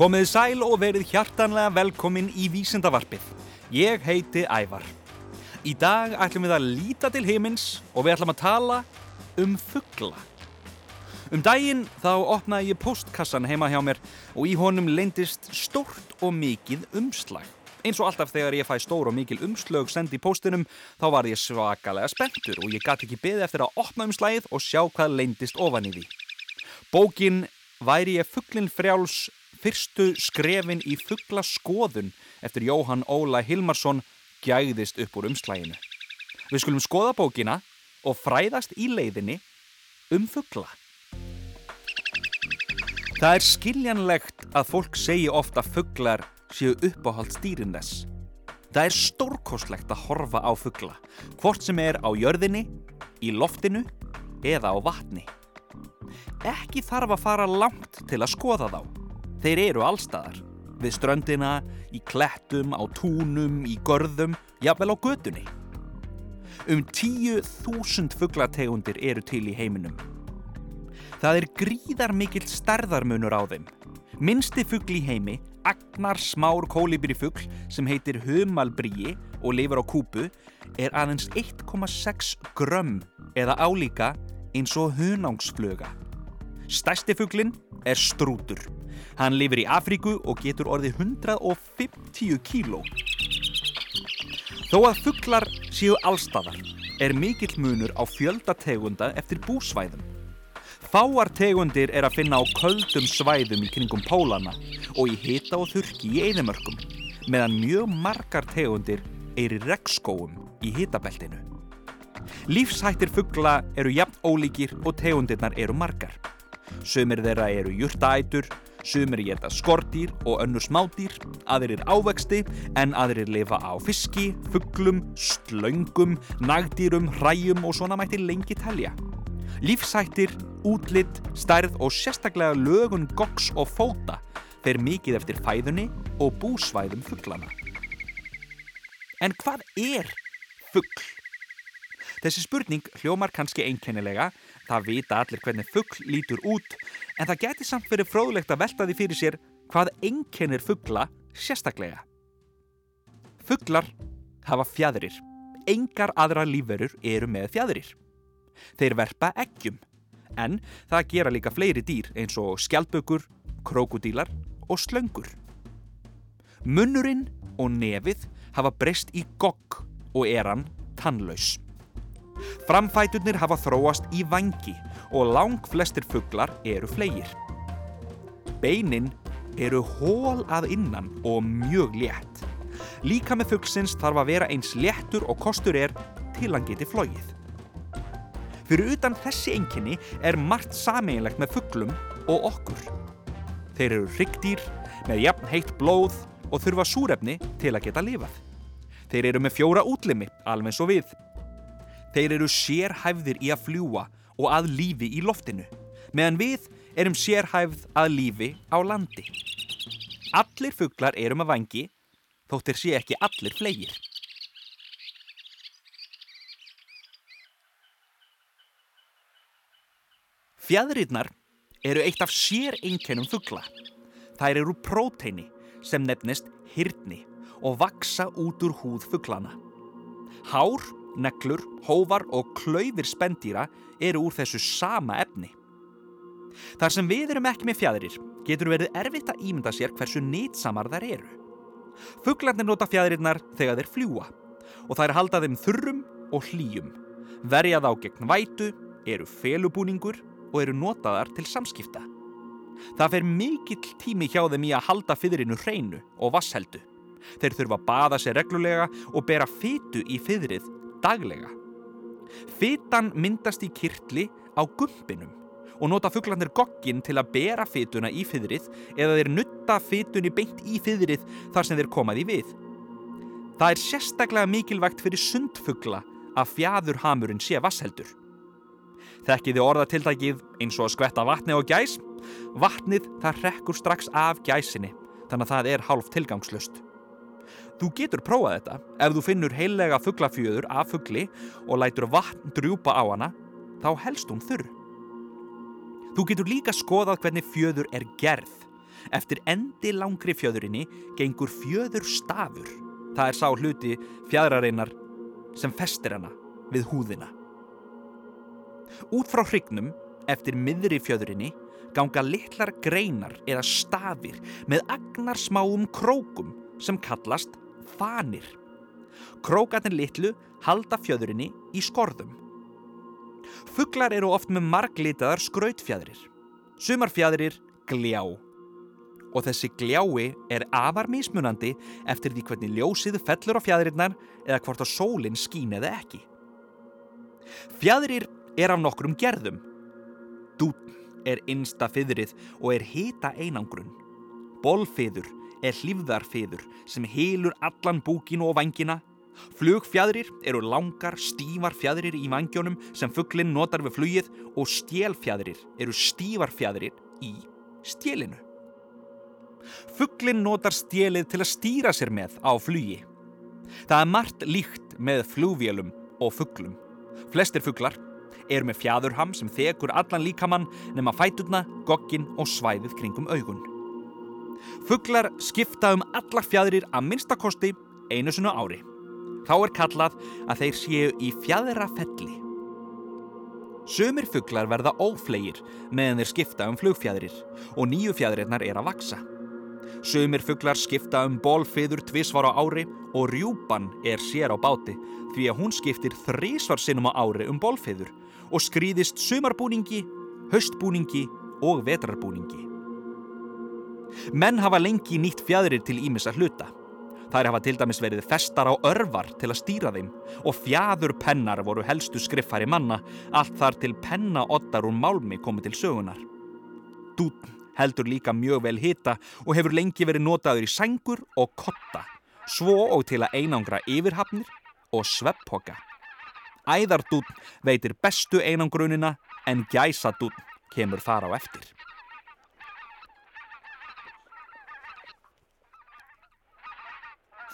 Komið sæl og verið hjartanlega velkomin í Vísindavarpið. Ég heiti Ævar. Í dag ætlum við að líta til heimins og við ætlum að tala um fuggla. Um daginn þá opnaði ég postkassan heima hjá mér og í honum leindist stórt og mikið umslag. Eins og alltaf þegar ég fæ stór og mikil umslög sendi í postinum þá var ég svakalega spenntur og ég gæti ekki beði eftir að opna umslagið og sjá hvað leindist ofan í því. Bókin væri ég fugglin frjáls fyrstu skrefin í fugglaskoðun eftir Jóhann Óla Hilmarsson gæðist upp úr umslæginu. Við skulum skoða bókina og fræðast í leiðinni um fuggla. Það er skiljanlegt að fólk segi ofta fugglar séu uppáhald stýrin þess. Það er stórkostlegt að horfa á fuggla, hvort sem er á jörðinni, í loftinu eða á vatni. Ekki þarf að fara langt til að skoða þá. Þeir eru allstaðar. Við ströndina, í klettum, á túnum, í görðum, jafnvel á gödunni. Um tíu þúsund fugglategundir eru til í heiminum. Það er gríðar mikill stærðarmunur á þeim. Minsti fuggl í heimi, Agnar smár kólibri fuggl sem heitir humalbríi og lifur á kúpu, er aðeins 1,6 grömm eða álíka eins og hunangsfluga. Stærsti fugglinn er strútur. Hann lifir í Afríku og getur orðið 150 kíló. Þó að fugglar séu allstafar er mikill munur á fjöldategunda eftir búsvæðum. Fáar tegundir er að finna á köldum svæðum í kringum pólana og í hita og þurki í eðimörkum, meðan mjög margar tegundir er í regnskóum í hitabeltinu. Lífshættir fuggla eru jafn ólíkir og tegundirnar eru margar. Sumir þeirra eru jurtaætur, sumir geta skordýr og önnur smádýr, aðrir ávexti en aðrir lifa á fiski, fugglum, slöngum, nagdýrum, hræjum og svona mætti lengi telja. Lífshættir, útlitt, stærð og sérstaklega lögun goks og fóta fer mikið eftir fæðunni og búsvæðum fugglana. En hvað er fuggl? Þessi spurning hljómar kannski einkennilega, það vita allir hvernig fuggl lítur út, en það geti samt verið fróðlegt að velta því fyrir sér hvað einkennir fuggla sérstaklega. Fugglar hafa fjæðrir. Engar aðra lífverur eru með fjæðrir. Þeir verpa eggjum, en það gera líka fleiri dýr eins og skjaldbökur, krokodílar og slöngur. Munnurinn og nefið hafa breyst í gogg og er hann tannlaus. Framfæturnir hafa þróast í vangi og lang flestir fugglar eru flegir. Beinin eru hól að innan og mjög létt. Líka með fuggsins þarf að vera eins léttur og kostur er til hann geti flóið. Fyrir utan þessi enginni er margt sameinlegt með fugglum og okkur. Þeir eru ryggdýr með jafn heitt blóð og þurfa súrefni til að geta lifað. Þeir eru með fjóra útlimi, alveg svo við. Þeir eru sérhæfðir í að fljúa og að lífi í loftinu, meðan við erum sérhæfð að lífi á landi. Allir fugglar eru með vangi, þóttir sé ekki allir flegir. Fjæðrirnar eru eitt af sér einkennum fuggla. Þær eru próteini sem nefnist hirtni og vaksa út úr húð fugglana. Hár, neglur, hóvar og klaufir spendýra eru úr þessu sama efni. Þar sem við erum ekki með fjæðrir getur verið erfitt að ímynda sér hversu nýtsamar þær eru. Fugglarnir nota fjæðrirnar þegar þeir fljúa og þær halda þeim þurrum og hlýjum. Verja þá gegn vætu, eru felubúningur og eru notaðar til samskipta. Það fer mikill tími hjá þeim í að halda fyrrinu hreinu og vassheldu. Þeir þurfa að baða sér reglulega og bera fytu í fyrrið daglega. Fytan myndast í kirtli á gumpinum og nota fugglarnir goggin til að bera fytuna í fyrrið eða þeir nutta fytunni beint í fyrrið þar sem þeir komaði við. Það er sérstaklega mikilvægt fyrir sundfuggla að fjæðurhamurinn sé vassheldur. Þekkiði orðatildækið eins og að skvetta vatni á gæs? Vatnið það rekkur strax af gæsinni, þannig að það er hálf tilgangslust. Þú getur prófað þetta ef þú finnur heillega fugglafjöður af fuggli og lætur vatn drjúpa á hana, þá helst hún þurr. Þú getur líka skoðað hvernig fjöður er gerð. Eftir endi langri fjöðurinni gengur fjöður stafur. Það er sá hluti fjæðrareinar sem festir hana við húðina. Út frá hrygnum, eftir miðri fjöðurinni, ganga litlar greinar eða stafir með agnar smáum krókum sem kallast fanir. Krókatin litlu halda fjöðurinni í skorðum. Fuglar eru oft með marglitaðar skrautfjæðrir. Sumarfjæðrir gljá. Og þessi gljái er afar mismunandi eftir því hvernig ljósið fellur á fjæðirinnar eða hvort að sólinn skín eða ekki. Fjæðrir er af nokkrum gerðum. Dútn er innsta fyrðrið og er hita einangrun. Bólfiður er hlýfðarfiður sem heilur allan búkinu og vangina. Flugfjæðrir eru langar, stífar fjæðrir í vangjónum sem fugglinn notar við flugið og stjélfjæðrir eru stífar fjæðrir í stjélinu. Fugglinn notar stjélið til að stýra sér með á flugi. Það er margt líkt með flugvélum og fugglum. Flestir fugglar eru með fjæðurham sem þekur allan líkamann nema fæturna, gogkin og svæðið kringum augun. Fugglar skipta um allar fjæðrir að minnstakosti einu sinu ári. Þá er kallað að þeir séu í fjæðrafelli. Sumir fugglar verða óflegir meðan þeir skipta um flugfjæðrir og nýju fjæðrirnar er að vaksa. Sumir fugglar skipta um bólfiður tvísvar á ári og rjúpan er sér á báti því að hún skiptir þrísvar sinnum á ári um bólfiður og skrýðist sumarbúningi, höstbúningi og vetrarbúningi. Menn hafa lengi nýtt fjæðrir til ímissa hluta. Þær hafa til dæmis verið festar á örvar til að stýra þeim og fjæðurpennar voru helstu skriffari manna allt þar til pennaottar úr málmi komið til sögunar. Dútn heldur líka mjög vel hita og hefur lengi verið notaður í sængur og kotta, svo og til að einangra yfirhafnir og svepphoka. Æðardútn veitir bestu einangrunina en gæsadútn kemur þar á eftir.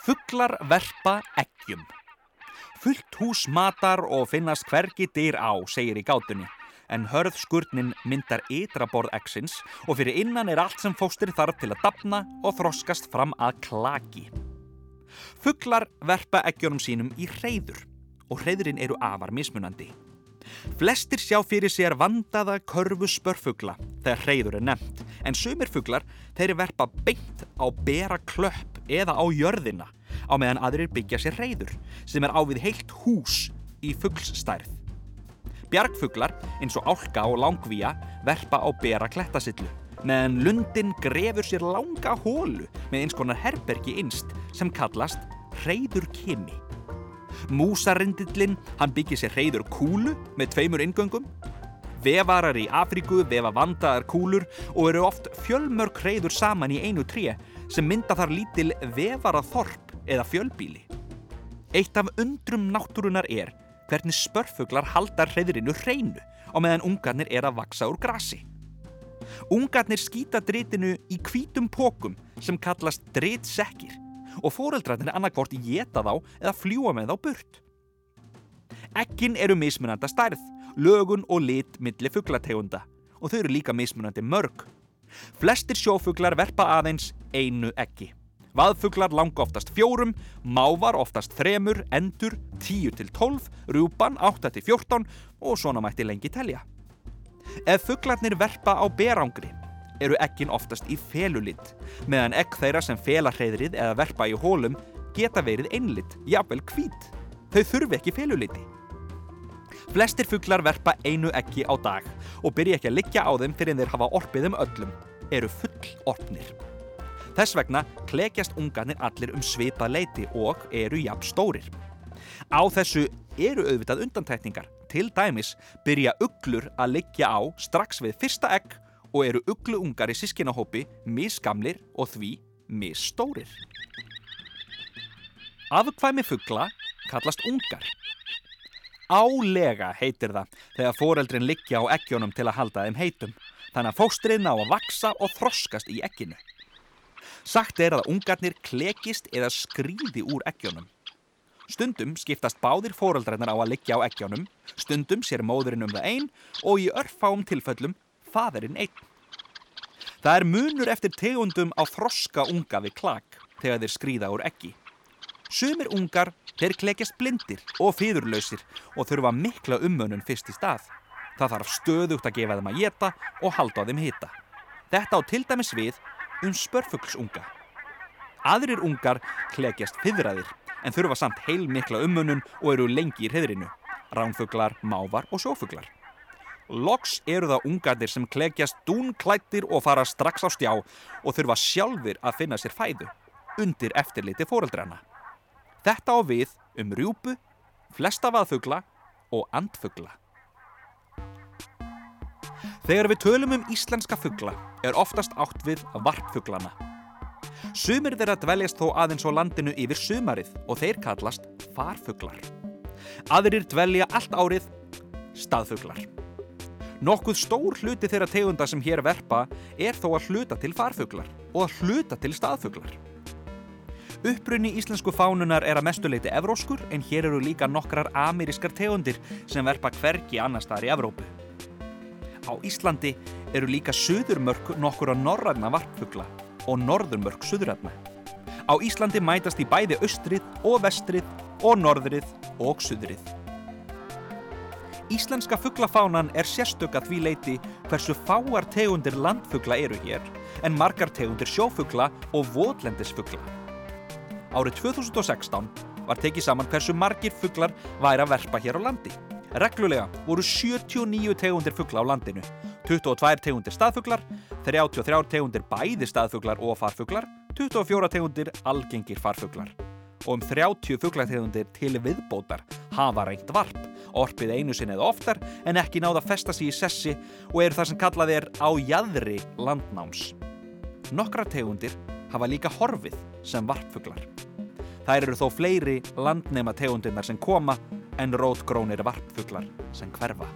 Fuglar verpa eggjum. Fullt hús matar og finnast hvergi dyr á, segir í gátunni. En hörð skurnin myndar ytra borð eggsins og fyrir innan er allt sem fóstir þarf til að dapna og þroskast fram að klaki. Fuglar verpa eggjunum sínum í hreyður og hreyðurinn eru afar mismunandi. Flestir sjá fyrir sér vandaða körfu spörfugla þegar hreyður er nefnt, en sumir fuglar þeir verpa beint á bera klöpp eða á jörðina á meðan aðrir byggja sér hreyður sem er ávið heilt hús í fugglsstærð. Bjargfuglar eins og álka og langvíja verpa á bera klettasillu meðan lundin grefur sér langa hólu með eins konar herbergi innst sem kallast hreyður kimi. Músarindillin, hann byggir sér hreyður kúlu með tveimur ingöngum. Vefarar í Afríku vefa vandaðar kúlur og eru oft fjölmörk hreyður saman í einu tré sem mynda þar lítil vefaraþorp eða fjölbíli. Eitt af undrum náttúrunar er hvernig spörfuglar halda hreyðrinu hreinu á meðan ungarnir er að vaksa úr grasi. Ungarnir skýta dritinu í hvítum pókum sem kallast dritsekkir og fóreldrarnir annarkort geta þá eða fljúa með þá burt. Ekkin eru mismunanda stærð, lögun og lit milli fugglategunda og þau eru líka mismunandi mörg. Flestir sjófuglar verpa aðeins einu ekki. Vaðfuglar langa oftast fjórum, mávar oftast þremur, endur 10 til 12, rjúpan 8 til 14 og svona mætti lengi telja. Ef fuglarnir verpa á berangri eru ekkin oftast í felulitt, meðan ekk þeirra sem fela hreyðrið eða verpa í hólum geta verið einlitt, jafnvel hvít. Þau þurfi ekki feluliti. Flestir fuglar verpa einu ekki á dag og byrja ekki að liggja á þeim fyrir þeir hafa orpið um öllum, eru full orpnir. Þess vegna klekjast ungarnir allir um svipað leiti og eru jafn stórir. Á þessu eru auðvitað undantækningar. Til dæmis byrja uglur að liggja á strax við fyrsta egg og eru ugluungar í sískinahópi misgamlir og því misstórir. Afkvæmi fuggla kallast ungar. Álega heitir það þegar foreldrin liggja á eggjónum til að halda þeim heitum, þannig að fóstrið ná að vaksa og þroskast í egginu. Sagt er að ungarnir klekist eða skrýði úr eggjónum. Stundum skiptast báðir fóreldrarnar á að liggja á eggjónum, stundum sér móðurinn um það einn og í örfáum tilföllum faðurinn einn. Það er munur eftir tegundum á froska unga við klak þegar þeir skrýða úr ekki. Sumir ungar, þeir klekjast blindir og fýðurlausir og þurfa mikla ummönun fyrst í stað. Það þarf stöðugt að gefa þeim að geta og halda á þeim hita. Þetta á til dæmis við um spörfuglsunga. Aðrir ungar klekjast fyrraðir en þurfa samt heil mikla ummönun og eru lengi í hreðrinu. Ránfuglar, mávar og sjófuglar. Loks eru það ungarnir sem klekjast dúnklættir og fara strax á stjá og þurfa sjálfur að finna sér fæðu undir eftirliti fóreldrana. Þetta á við um rjúpu, flesta vaðfugla og andfugla. Þegar við tölum um íslenska fugla er oftast átt við varpfuglana. Sumir þeirra dveljast þó aðeins á landinu yfir sumarið og þeir kallast farfuglar. Aðrir dvelja allt árið staðfuglar. Nokkuð stór hluti þeirra tegunda sem hér verpa er þó að hluta til farfuglar og að hluta til staðfuglar. Upprunni íslensku fánunar er að mestuleiti evróskur en hér eru líka nokkrar amerískar tegundir sem verpa hvergi annar staðar í Evrópu. Á Íslandi eru líka söðurmörk nokkur á norræna varpfugla og norðurmörk söðurætna. Á Íslandi mætast í bæði austrið og vestrið og norðrið og söðrið. Íslenska fuglafánan er sérstök að því leiti hversu fáar tegundir landfugla eru hér en margar tegundir sjófugla og votlendisfugla. Árið 2016 var tekið saman hversu margir fuglar væri að verpa hér á landi. Reglulega voru 79 tegundir fugla á landinu, 22 tegundir staðfuglar, 33 tegundir bæði staðfuglar og farfuglar, 24 tegundir algengir farfuglar og um 30 fuglategundir til viðbótar hafa reynt varp, orpið einu sinni eða oftar en ekki náða að festa sig í sessi og eru það sem kallað er á jæðri landnáms. Nokkra tegundir hafa líka horfið sem varpfuglar. Þær eru þó fleiri landnema tegundirnar sem koma en rótgrónir varpfuglar sem hverfa.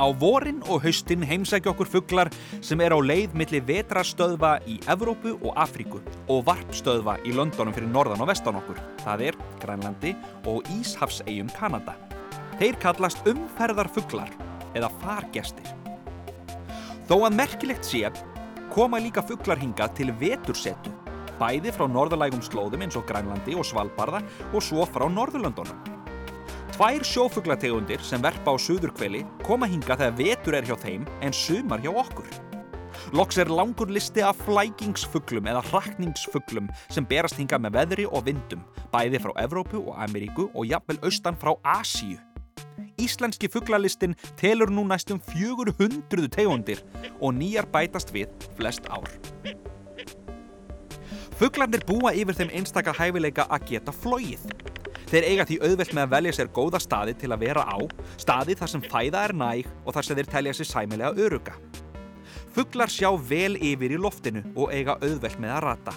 Á vorin og haustin heimsækja okkur fuglar sem er á leið millir vetrastöðva í Evrópu og Afríku og varpstöðva í Londonum fyrir norðan og vestan okkur. Það er Grænlandi og Íshafsegjum Kanada. Þeir kallast umferðarfuglar eða fargestir. Þó að merkilegt sé koma líka fuglar hinga til vetursetu, bæði frá norðalægum slóðum eins og Grænlandi og Svalbarða og svo frá Norðurlöndunum. Tvær sjófuglategundir sem verpa á suðurkveli koma hinga þegar vetur er hjá þeim en sumar hjá okkur. Loks er langur listi af flækingsfuglum eða hrakningsfuglum sem berast hinga með veðri og vindum, bæði frá Evrópu og Ameríku og jafnvel austan frá Asíu. Íslenski fuglalistin telur nú næstum 400 tegundir og nýjar bætast við flest ár. Fuglarnir búa yfir þeim einstaka hæfileika að geta flóið. Þeir eiga því auðvelt með að velja sér góða staði til að vera á, staði þar sem fæða er næg og þar sem þeir telja sér sæmilega öruga. Fuglar sjá vel yfir í loftinu og eiga auðvelt með að rata.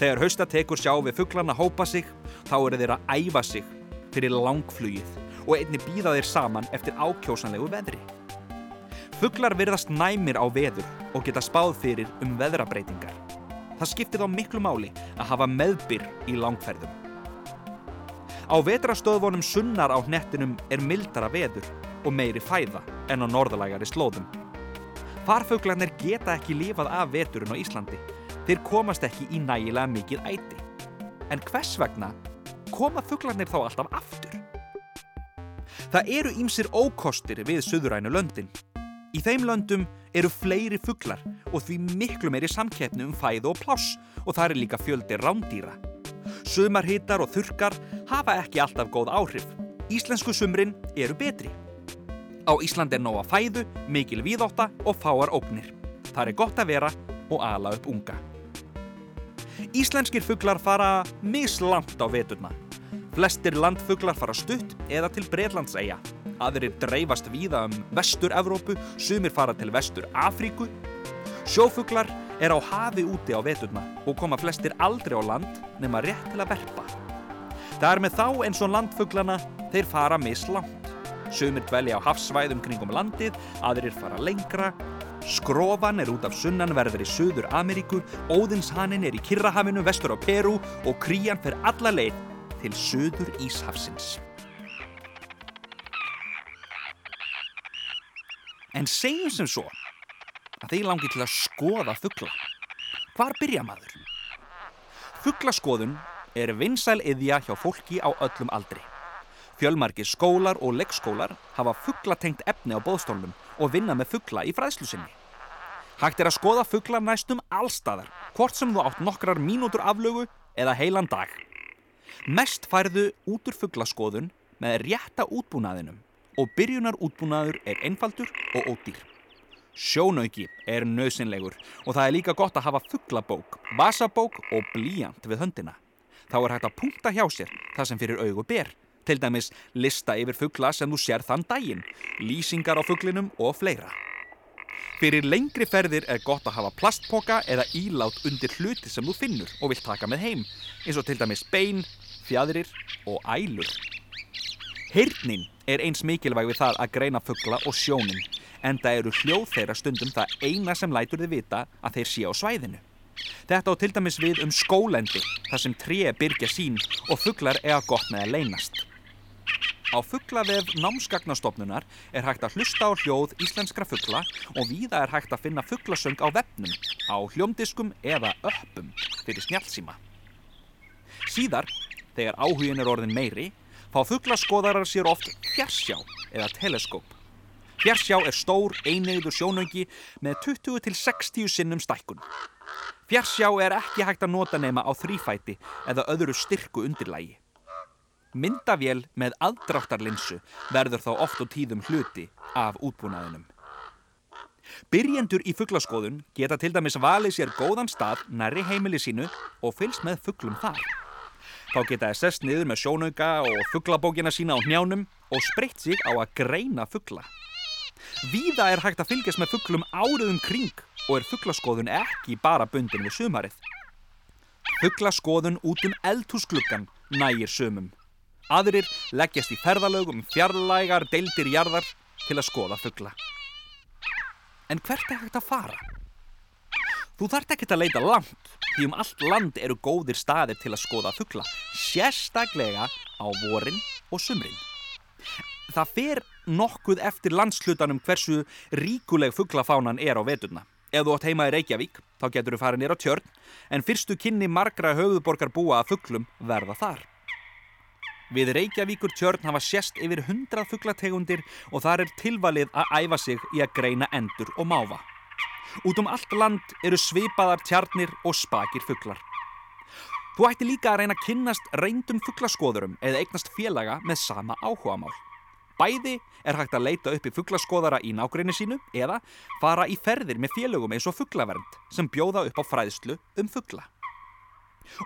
Þegar hausta tekur sjá við fuglarna hópa sig, þá eru þeir að æfa sig fyrir langflugið og einni býða þeir saman eftir ákjósanlegu veðri. Fuglar virðast næmir á veður og geta spáð fyrir um veðrabreitingar. Það skiptir þá miklu máli að hafa meðbyr í langferðum. Á vetrastöðvonum sunnar á hnettinum er mildara veður og meiri fæða en á norðalægari slóðum. Farfuglarnir geta ekki lifað af veturinn á Íslandi. Þeir komast ekki í nægilega mikið æti. En hvers vegna koma fuglarnir þá alltaf aftur? Það eru ímsir ókostir við söðurænu löndin. Í þeim löndum eru fleiri fuglar og því miklu meiri samkeppnu um fæðu og pláss og það er líka fjöldi rándýra. Sumarhittar og þurkar hafa ekki alltaf góð áhrif. Íslensku sumrin eru betri. Á Ísland er nóga fæðu, mikil víðótta og fáar ógnir. Það er gott að vera og ala upp unga. Íslenskir fugglar fara mislangt á veturna. Flestir landfugglar fara stutt eða til Breitlandsæja. Aðrir dreifast víða um vestur-Evrópu, sumir fara til vestur-Afríku. Sjófugglar er á hafi úti á veturna og koma flestir aldrei á land nema rétt til að verpa. Það er með þá eins og landfuglana þeir fara mislangt. Sumir dvelja á hafsvæðum kringum landið, aðrir fara lengra. Skrofan er út af sunnanverðir í Suður Ameríku, Óðinshanin er í Kirrahafinu vestur á Peru og Krían fer alla leið til Suður Íshafsins. En segjum sem svo að þeir langi til að skoða fuggla. Hvar byrja maður? Fugglaskoðun er vinsæl yðja hjá fólki á öllum aldri. Fjölmarki skólar og leggskólar hafa fugglatengt efni á bóðstólnum og vinna með fuggla í fræðslusinni. Hægt er að skoða fuggla næstum allstaðar, hvort sem þú átt nokkrar mínútur aflögu eða heilan dag. Mest færðu út úr fugglaskoðun með rétta útbúnaðinum og byrjunar útbúnaður er einfaldur og ódýr. Sjónauki er nöðsynlegur og það er líka gott að hafa fugglabók, vasabók og blíjant við höndina. Þá er hægt að punkta hjá sér það sem fyrir augu ber. Til dæmis lista yfir fuggla sem þú sér þann daginn, lýsingar á fugglinum og fleira. Fyrir lengri ferðir er gott að hafa plastpoka eða ílát undir hluti sem þú finnur og vilt taka með heim, eins og til dæmis bein, fjadrir og ælur. Heyrnin er eins mikilvæg við það að greina fuggla og sjónin, en það eru hljóð þeirra stundum það eina sem lætur þið vita að þeir sé á svæðinu. Þetta á til dæmis við um skólendi, þar sem tré byrja sín og fugglar eiga gott með að leynast. Á fugglavef námsgagnastofnunar er hægt að hlusta á hljóð íslenskra fuggla og víða er hægt að finna fugglasöng á vefnum, á hljómdiskum eða öppum fyrir snjálfsíma. Síðar, þegar áhugin er orðin meiri, fá fugglaskoðarar sér oft fjarsjá eða teleskóp. Fjarsjá er stór einegður sjónöngi með 20-60 sinnum stækkun. Fjarsjá er ekki hægt að nota nema á þrýfæti eða öðru styrku undirlægi. Myndavél með aðdráttarlinsu verður þá oft og tíðum hluti af útbúnaðinum. Byrjendur í fugglaskoðun geta til dæmis valið sér góðan stað næri heimili sínu og fylgst með fugglum þar. Þá geta það sest niður með sjónauka og fugglabókina sína á hnjánum og spreitt sig á að greina fuggla. Víða er hægt að fylgjast með fugglum áriðum kring og er fugglaskoðun ekki bara bundin við sumarið. Fugglaskoðun út um eldhúsgluggan nægir sumum. Aðrir leggjast í ferðalögum fjarlægar deildir jarðar til að skoða fuggla. En hvert er hægt að fara? Þú þart ekki að leita langt því um allt land eru góðir staðir til að skoða fuggla, sérstaklega á vorin og sumrin. Það fer nokkuð eftir landslutanum hversu ríkuleg fugglafánan er á veturna. Ef þú átt heima í Reykjavík, þá getur þú farið nýra á tjörn, en fyrstu kynni margra höfuborgar búa að fugglum verða þar. Við Reykjavíkur tjörn hafa sérst yfir hundrað fugglategundir og þar er tilvalið að æfa sig í að greina endur og máfa. Út um allt land eru svipaðar tjarnir og spakir fugglar. Þú ætti líka að reyna að kynnast reyndum fugglaskoðurum eða eignast félaga með sama áhugamál. Bæði er hægt að leita upp í fugglaskoðara í nákrenni sínu eða fara í ferðir með félögum eins og fugglavernd sem bjóða upp á fræðslu um fuggla.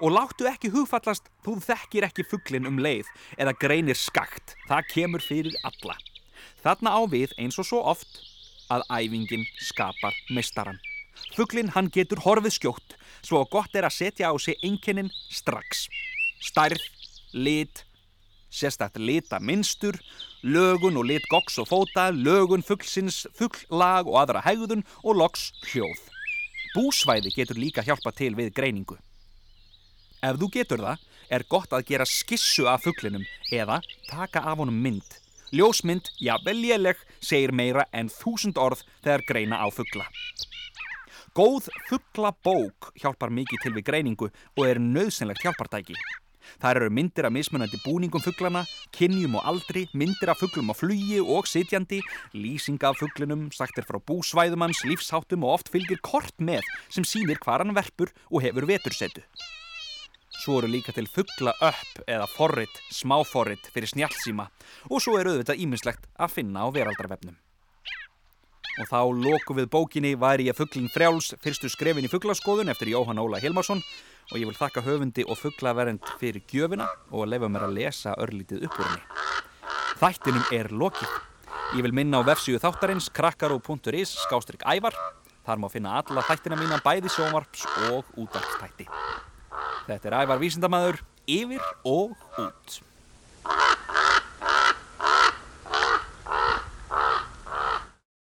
Og láttu ekki hugfallast þú þekkir ekki fugglin um leið eða greinir skakt. Það kemur fyrir alla. Þarna á við eins og svo oft að æfingin skapar meistaran. Fugglin hann getur horfið skjótt svo gott er að setja á sig einkennin strax. Stærð, lit, sérstætt lita minnstur, lögun og lit goks og fóta, lögun fugglsins, fugglag og aðra hegðun og loks hljóð. Búsvæði getur líka hjálpa til við greiningu. Ef þú getur það, er gott að gera skissu af fugglinum eða taka af honum mynd. Ljósmynd, já vel léleg, segir meira en þúsund orð þegar greina á fuggla. Góð fugglabók hjálpar mikið til við greiningu og er nöðsynlegt hjálpartæki. Það eru myndir af mismunandi búningum fugglana, kynjum og aldri, myndir af fugglum á flugi og sitjandi, lýsinga af fugglinum, sagtir frá búsvæðumanns, lífsháttum og oft fylgir kort með sem sýnir hvar hann verpur og hefur vetursetu. Svo eru líka til fuggla upp eða forrit, smáforrit fyrir snjálfsíma og svo eru auðvitað ímislegt að finna á veraldarvefnum. Og þá loku við bókinni væri ég fugglin frjáls fyrstu skrefin í fugglaskoðun eftir Jóhann Óla Hilmarsson og ég vil þakka höfundi og fugglaverend fyrir gjöfina og að lefa mér að lesa örlítið upp úr henni. Þættinum er lokið. Ég vil minna á vefsíu þáttarins krakkarú.is skástrygg ævar. Þar má finna alla þættina mína bæði sjómarps og útvarpstætti. Þetta er ævar vísindamæður yfir og út.